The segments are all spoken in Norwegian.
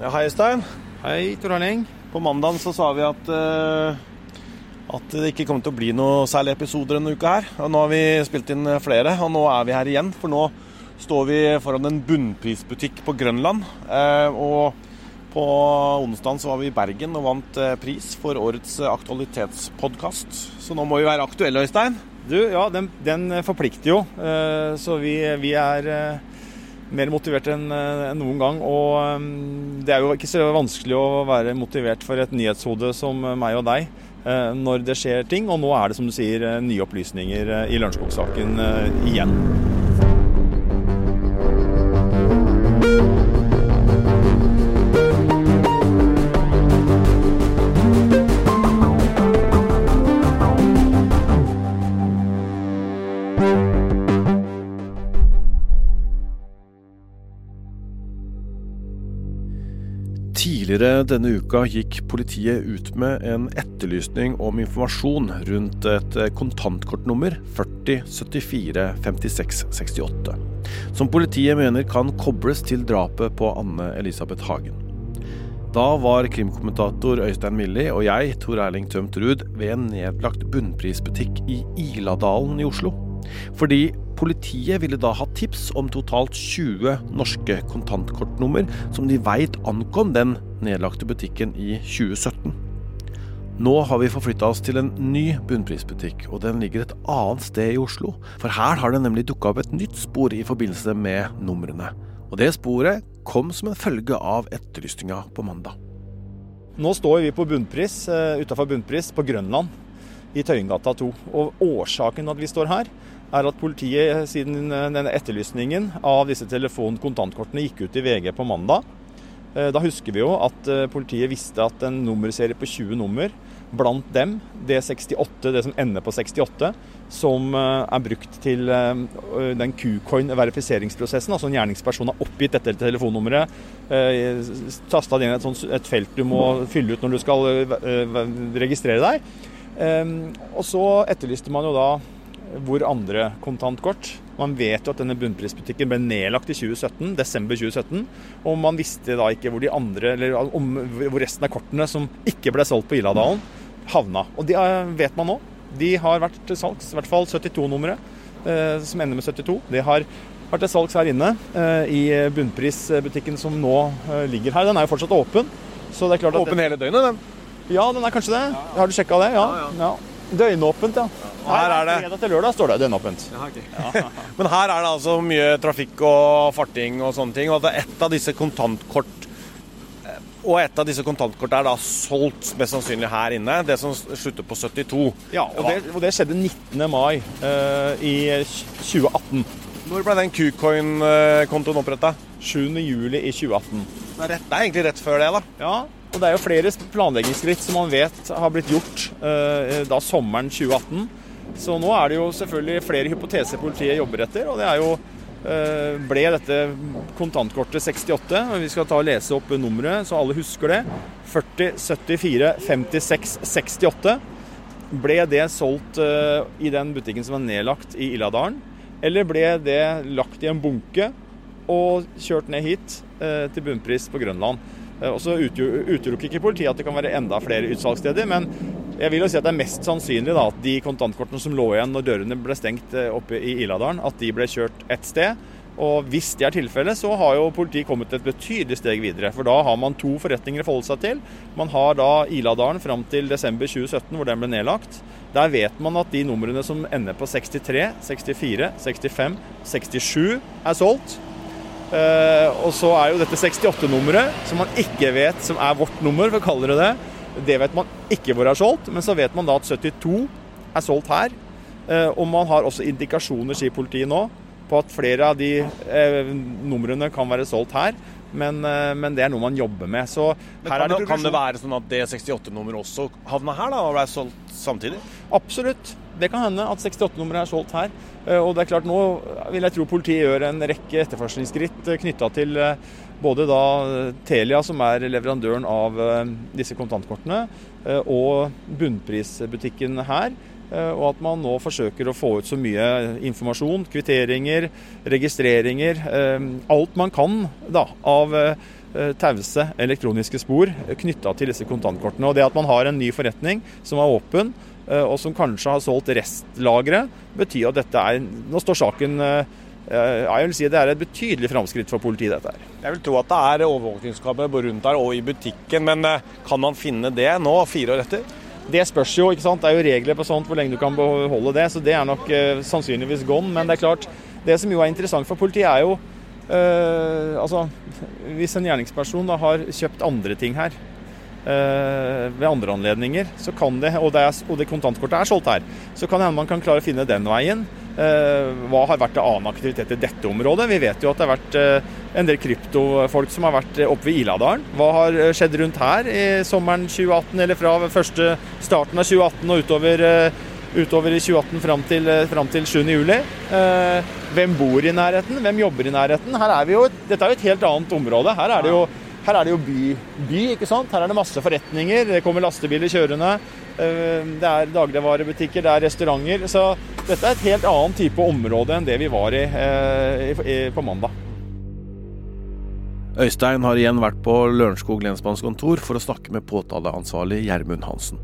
Ja, hei, Stein. Hei, Tor Erling. På mandag så sa vi at, uh, at det ikke kommer til å bli noe særlig episoder denne uka her. Og nå har vi spilt inn flere, og nå er vi her igjen. For nå står vi foran en bunnprisbutikk på Grønland. Uh, og på onsdag var vi i Bergen og vant pris for årets aktualitetspodkast. Så nå må vi være aktuelle, Øystein. Du, ja, den, den forplikter jo. så vi, vi er mer motivert enn noen gang. Og det er jo ikke så vanskelig å være motivert for et nyhetshode som meg og deg når det skjer ting. Og nå er det, som du sier, nye opplysninger i Lørenskog-saken igjen. Tidligere denne uka gikk politiet ut med en etterlysning om informasjon rundt et kontantkortnummer 4074 56 68, som politiet mener kan kobles til drapet på Anne Elisabeth Hagen. Da var krimkommentator Øystein Milli og jeg, Tor Erling Tømt Ruud, ved en nedlagt bunnprisbutikk i Iladalen i Oslo. Fordi politiet ville da ha tips om totalt 20 norske kontantkortnummer som de veit ankom den nedlagte butikken i 2017. Nå har vi forflytta oss til en ny bunnprisbutikk, og den ligger et annet sted i Oslo. For her har det nemlig dukka opp et nytt spor i forbindelse med numrene. Og det sporet kom som en følge av etterlysninga på mandag. Nå står vi på bunnpris, utafor bunnpris på Grønland, i Tøyengata 2. Og årsaken til at vi står her, er at politiet siden denne etterlysningen av disse telefon-kontantkortene gikk ut i VG på mandag. Da husker vi jo at politiet visste at en nummerserie på 20 nummer, blant dem det 68, det som ender på 68, som er brukt til den Q-coin-verifiseringsprosessen. Altså en gjerningsperson har oppgitt dette telefonnummeret, tasta det inn et, et felt du må fylle ut når du skal registrere deg. Og så etterlyste man jo da hvor andre kontantkort. Man vet jo at denne bunnprisbutikken ble nedlagt i 2017, desember 2017. Og man visste da ikke hvor de andre, eller om, hvor resten av kortene som ikke ble solgt på Iladalen, havna. Og det vet man nå. De har vært til salgs, i hvert fall 72-nummeret, eh, som ender med 72. Det har vært til salgs her inne eh, i bunnprisbutikken som nå eh, ligger her. Den er jo fortsatt åpen. Så det er klart at åpen hele døgnet, den? Ja, den er kanskje det. Har du sjekka det? Ja. ja. Døgnåpent, ja. Her er det Fredag til lørdag står det døgnåpent. Ja, okay. ja. Men her er det altså mye trafikk og farting og sånne ting. Og at et av disse kontantkort og et av disse kontantkortene er da solgt mest sannsynlig her inne. Det som slutter på 72. Ja, og det, og det skjedde 19. mai uh, i 2018. Når ble den Qcoin-kontoen oppretta? 7. juli i 2018. Det er, rett, det er egentlig rett før det, da. Ja, og det er jo flere planleggingsskritt som man vet har blitt gjort eh, da sommeren 2018. Så nå er det jo selvfølgelig flere hypoteser politiet jobber etter. Og det er jo eh, ble dette kontantkortet 68. og Vi skal ta og lese opp nummeret så alle husker det. 40 74 56 68. Ble det solgt eh, i den butikken som er nedlagt i Illadalen? Eller ble det lagt i en bunke og kjørt ned hit til bunnpris på Grønland? Og så utelukker ikke politiet at det kan være enda flere utsalgssteder, men jeg vil jo si at det er mest sannsynlig da, at de kontantkortene som lå igjen når dørene ble stengt oppe i Iladalen, at de ble kjørt ett sted. Og hvis det er tilfellet, så har jo politiet kommet et betydelig steg videre. For da har man to forretninger å forholde seg til. Man har da Iladalen fram til desember 2017, hvor den ble nedlagt. Der vet man at de numrene som ender på 63, 64, 65, 67 er solgt. Uh, og så er jo dette 68-nummeret, som man ikke vet som er vårt nummer, for å kalle det det. Det vet man ikke hvor er solgt, men så vet man da at 72 er solgt her. Uh, og man har også indikasjoner, sier politiet nå, på at flere av de uh, numrene kan være solgt her. Men, men, det er noe man jobber med. Så her kan, det, kan det være sånn at det 68-nummeret også havna her, da, og ble solgt samtidig? Absolutt. Det kan hende at 68-nummeret er solgt her. Og det er klart, nå vil jeg tro politiet gjør en rekke etterforskningsskritt knytta til både da Telia, som er leverandøren av disse kontantkortene, og bunnprisbutikken her. Og at man nå forsøker å få ut så mye informasjon, kvitteringer, registreringer. Alt man kan da, av tause elektroniske spor knytta til disse kontantkortene. Og Det at man har en ny forretning som er åpen, og som kanskje har solgt restlagre, betyr at dette er Nå står saken jeg vil si Det er et betydelig framskritt for politiet. dette her. Jeg vil tro at det er overvåkningskamera rundt her og i butikken, men kan man finne det nå, fire år etter? Det spørs jo. ikke sant? Det er jo regler på sånt hvor lenge du kan beholde det, så det er nok eh, sannsynligvis gone. Men det er klart, det som jo er interessant for politiet, er jo eh, altså, Hvis en gjerningsperson da har kjøpt andre ting her ved andre anledninger, så kan det, og det, er, og det kontantkortet er solgt her, så kan det hende man kan klare å finne den veien. hva har vært av annen aktivitet i dette området? Vi vet jo at det har vært en del kryptofolk som har vært oppe ved Iladalen. Hva har skjedd rundt her i sommeren 2018, eller fra første starten av 2018 og utover utover i 2018 fram til, eh, fram til 7.7. Eh, hvem bor i nærheten? Hvem jobber i nærheten? Her er vi jo, dette er jo et helt annet område. Her er det jo, her er det jo by, by, ikke sant? Her er det masse forretninger. Det kommer lastebiler kjørende. Eh, det er dagligvarebutikker, det er restauranter. Så dette er et helt annet type område enn det vi var i, i på mandag. Øystein har igjen vært på Lørenskog lensmannskontor for å snakke med påtaleansvarlig Gjermund Hansen.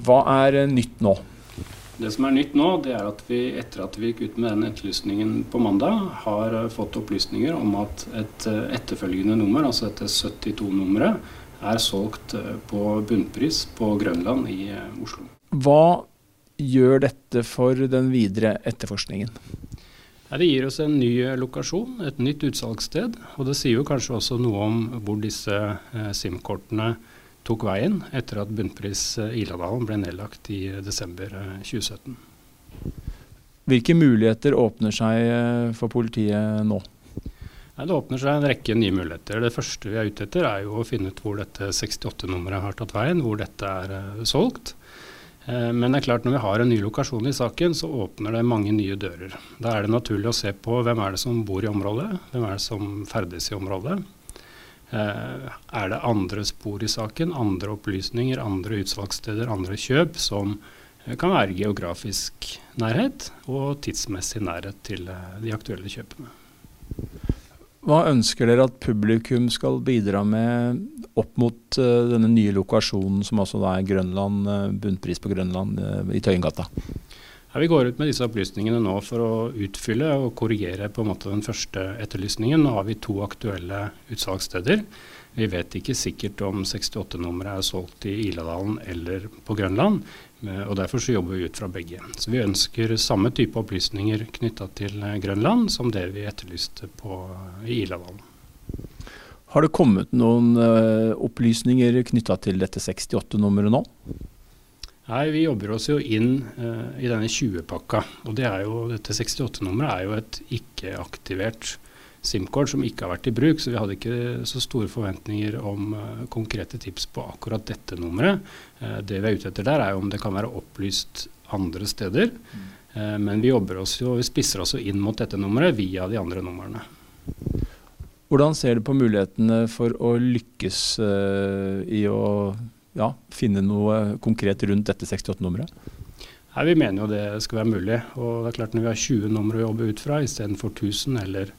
Hva er nytt nå? Det som er nytt nå, det er at vi etter at vi gikk ut med den etterlysningen på mandag, har eh, fått opplysninger om at et eh, etterfølgende nummer, altså dette 72-nummeret, er solgt eh, på bunnpris på Grønland i Oslo. Hva gjør dette for den videre etterforskningen? det gir oss en ny lokasjon, et nytt utsalgssted. Og det sier jo kanskje også noe om hvor disse SIM-kortene tok veien etter at bunnpris eh, Iladalen ble nedlagt i eh, desember 2017. Eh, Hvilke muligheter åpner seg for politiet nå? Det åpner seg en rekke nye muligheter. Det første vi er ute etter, er jo å finne ut hvor dette 68-nummeret har tatt veien, hvor dette er solgt. Men det er klart når vi har en ny lokasjon i saken, så åpner det mange nye dører. Da er det naturlig å se på hvem er det som bor i området, hvem er det som ferdes i området. Eh, er det andre spor i saken, andre opplysninger, andre utsalgssteder, andre kjøp som eh, kan være geografisk nærhet og tidsmessig nærhet til eh, de aktuelle kjøpene. Hva ønsker dere at publikum skal bidra med opp mot denne nye lokasjonen, som altså er Grønland, bunnpris på Grønland i Tøyengata? Ja, vi går ut med disse opplysningene nå for å utfylle og korrigere på en måte den første etterlysningen. Nå har vi to aktuelle utsalgssteder. Vi vet ikke sikkert om 68-nummeret er solgt i Iladalen eller på Grønland. og Derfor så jobber vi ut fra begge. Så Vi ønsker samme type opplysninger knytta til Grønland som det vi etterlyste på, i Iladalen. Har det kommet noen uh, opplysninger knytta til dette 68-nummeret nå? Nei, Vi jobber oss jo inn uh, i denne 20-pakka. og det er jo, Dette 68-nummeret er jo et ikke-aktivert SIM-kort som ikke har vært i bruk, så vi hadde ikke så store forventninger om uh, konkrete tips på akkurat dette nummeret. Uh, det vi er ute etter der, er jo om det kan være opplyst andre steder. Mm. men vi jobber oss jo, vi spisser oss inn mot dette nummeret via de andre numrene. Hvordan ser du på mulighetene for å lykkes i å ja, finne noe konkret rundt dette 68-nummeret? Nei, Vi mener jo det skal være mulig. og det er klart Når vi har 20 numre å jobbe ut fra istedenfor 1000 eller,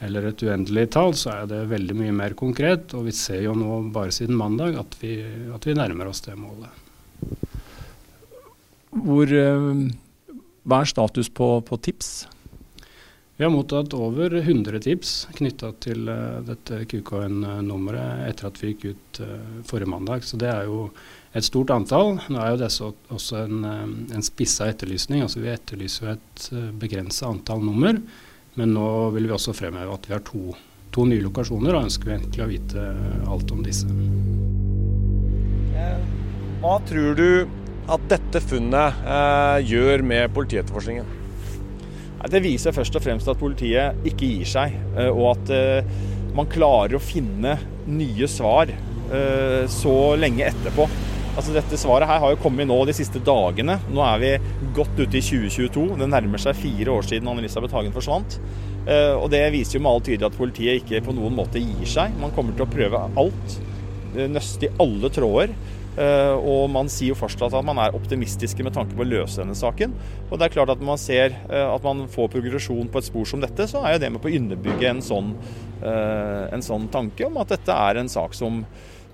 eller, et uendelig tall, så er det veldig mye mer konkret. Og vi ser jo nå bare siden mandag at vi, at vi nærmer oss det målet. Hvor, eh, hva er status på, på tips? Vi har mottatt over 100 tips knytta til uh, dette QKN-nummeret etter at vi gikk ut uh, forrige mandag. Så det er jo et stort antall. Nå er jo dette også en, um, en spissa etterlysning. altså Vi etterlyser et begrensa antall nummer. Men nå vil vi også fremheve at vi har to, to nye lokasjoner, og ønsker vi egentlig å vite alt om disse. Hva tror du at dette funnet eh, gjør med politietterforskningen? Det viser først og fremst at politiet ikke gir seg, eh, og at eh, man klarer å finne nye svar eh, så lenge etterpå. Altså Dette svaret her har jo kommet nå de siste dagene. Nå er vi godt ute i 2022. Det nærmer seg fire år siden Anne-Elisabeth Hagen forsvant. Og Det viser jo med all tydelighet at politiet ikke på noen måte gir seg. Man kommer til å prøve alt. Nøste i alle tråder. Eh, og man sier jo fortsatt at man er optimistiske med tanke på å løse denne saken. Og det er klart at når man ser eh, at man får progresjon på et spor som dette, så er jo det med på å underbygge en sånn, eh, en sånn tanke om at dette er en sak som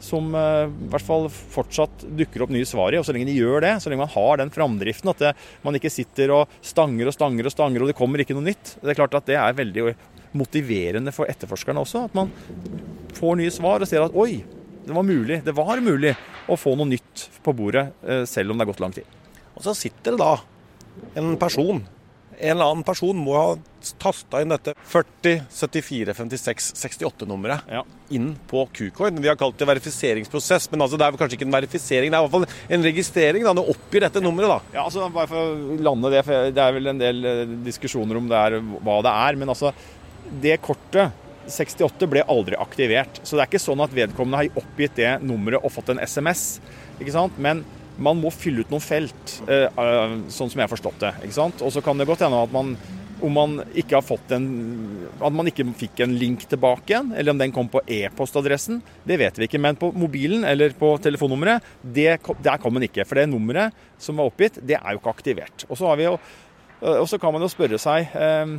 som i hvert fall fortsatt dukker opp nye svar i. Og så lenge de gjør det, så lenge man har den framdriften, at det, man ikke sitter og stanger og stanger og stanger og det kommer ikke noe nytt, det er klart at det er veldig motiverende for etterforskerne også. At man får nye svar og ser at oi, det var mulig, det var mulig å få noe nytt på bordet, eh, selv om det har gått lang tid. Og så sitter det da en person, en eller annen person må ha tasta inn dette 40 74 56 68-nummeret ja. inn på Qcoin. Vi har kalt det verifiseringsprosess, men altså det er kanskje ikke en verifisering, det er i hvert fall en registrering. da, Nå oppgir dette nummeret, da. Ja, altså Bare for å lande det, for det er vel en del eh, diskusjoner om det er hva det er. Men altså, det kortet 68 ble aldri aktivert. Så det er ikke sånn at vedkommende har oppgitt det nummeret og fått en SMS. ikke sant? Men man må fylle ut noen felt, eh, sånn som jeg har forstått det. ikke sant? Og så kan det godt hende at man om man ikke har fått en At man ikke fikk en link tilbake igjen, eller om den kom på e-postadressen, det vet vi ikke. Men på mobilen eller på telefonnummeret, det, der kom den ikke. For det nummeret som var oppgitt, det er jo ikke aktivert. Og så, så kan man jo spørre seg eh,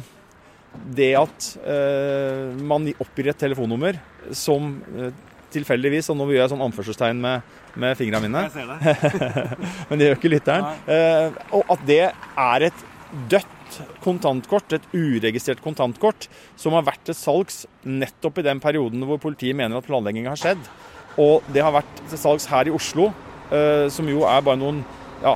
det at uh, man oppgir et telefonnummer som uh, tilfeldigvis, og nå gjør jeg sånn anførselstegn med, med fingrene mine, Jeg ser det. men det gjør ikke lytteren, uh, og at det er et dødt kontantkort, et uregistrert kontantkort, som har vært til salgs nettopp i den perioden hvor politiet mener at planleggingen har skjedd. Og det har vært til salgs her i Oslo, som jo er bare noen ja,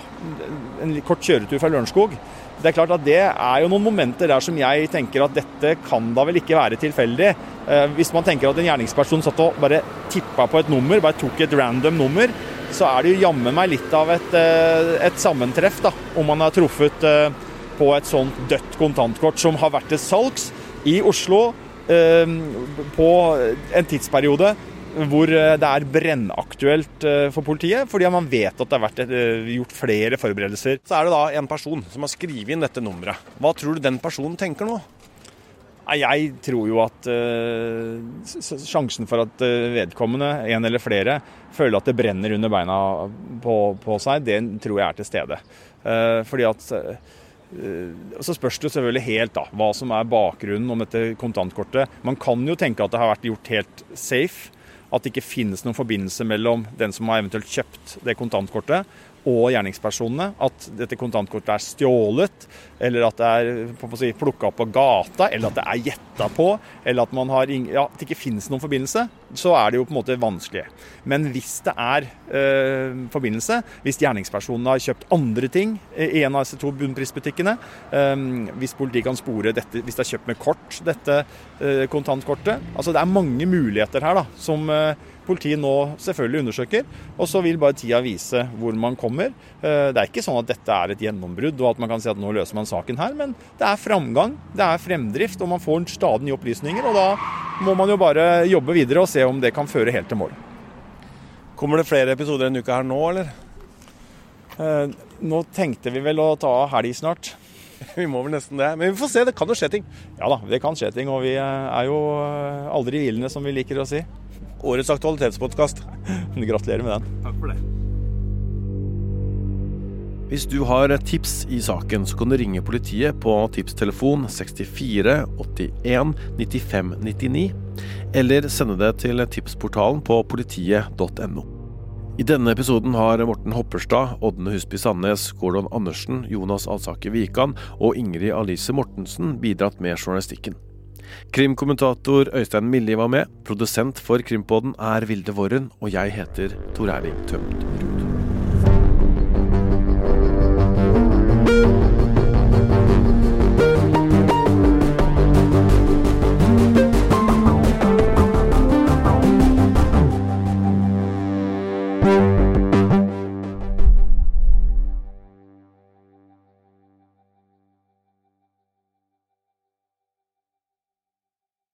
en kort kjøretur fra Lørenskog. Det er klart at det er jo noen momenter der som jeg tenker at dette kan da vel ikke være tilfeldig. Eh, hvis man tenker at en gjerningsperson satt og bare tippa på et nummer, bare tok et random nummer, så er det jo jammen meg litt av et, eh, et sammentreff, da. Om man har truffet eh, på et sånt dødt kontantkort som har vært til salgs i Oslo på en tidsperiode hvor eh, det er brennaktuelt eh, for politiet, fordi man vet at det har vært eh, gjort flere forberedelser. Så er det da en person som har skrevet inn dette nummeret. Hva tror du den personen tenker nå? Jeg tror jo at sjansen for at vedkommende, en eller flere, føler at det brenner under beina på, på seg, det tror jeg er til stede. Fordi at så spørs det selvfølgelig helt da, hva som er bakgrunnen om dette kontantkortet. Man kan jo tenke at det har vært gjort helt safe at det ikke finnes noen forbindelse mellom den som har eventuelt kjøpt det kontantkortet, og gjerningspersonene. At dette kontantkortet er stjålet, eller at det er si, plukka opp på gata, eller at det er gjetta på, eller at, har, ja, at, det ikke finnes noen forbindelse, så er det jo på en måte vanskelig. Men hvis det er eh, forbindelse, hvis gjerningspersonene har kjøpt andre ting i en av disse to bunnprisbutikkene, eh, hvis politiet kan spore dette, hvis det er kjøpt med kort, dette eh, kontantkortet Altså det er mange muligheter her da, som politiet nå selvfølgelig undersøker. Og så vil bare tida vise hvor man kommer. Eh, det er ikke sånn at dette er et gjennombrudd og at man kan si at nå løser man saken her, men det er framgang, det er fremdrift, og man får stadig nye opplysninger. Og da må man jo bare jobbe videre og se om det kan føre helt til mål. Kommer det flere episoder en uke her nå, eller? Eh, nå tenkte vi vel å ta helg snart. Vi må vel nesten det. Men vi får se, det kan jo skje ting. Ja da, det kan skje ting. Og vi er jo aldri hvilende, som vi liker å si årets aktualitetspodkast. Gratulerer med den. Takk for det. Hvis du har tips i saken, så kan du ringe politiet på tipstelefon 64 81 95 99, eller sende det til tipsportalen på politiet.no. I denne episoden har Morten Hopperstad, Ådne Husby Sandnes, Gordon Andersen, Jonas Alsaker Wikan og Ingrid Alice Mortensen bidratt med journalistikken. Krimkommentator Øystein Millie var med. Produsent for Krimpodden er Vilde Worren, og jeg heter Tor Erling Tømt Ruud.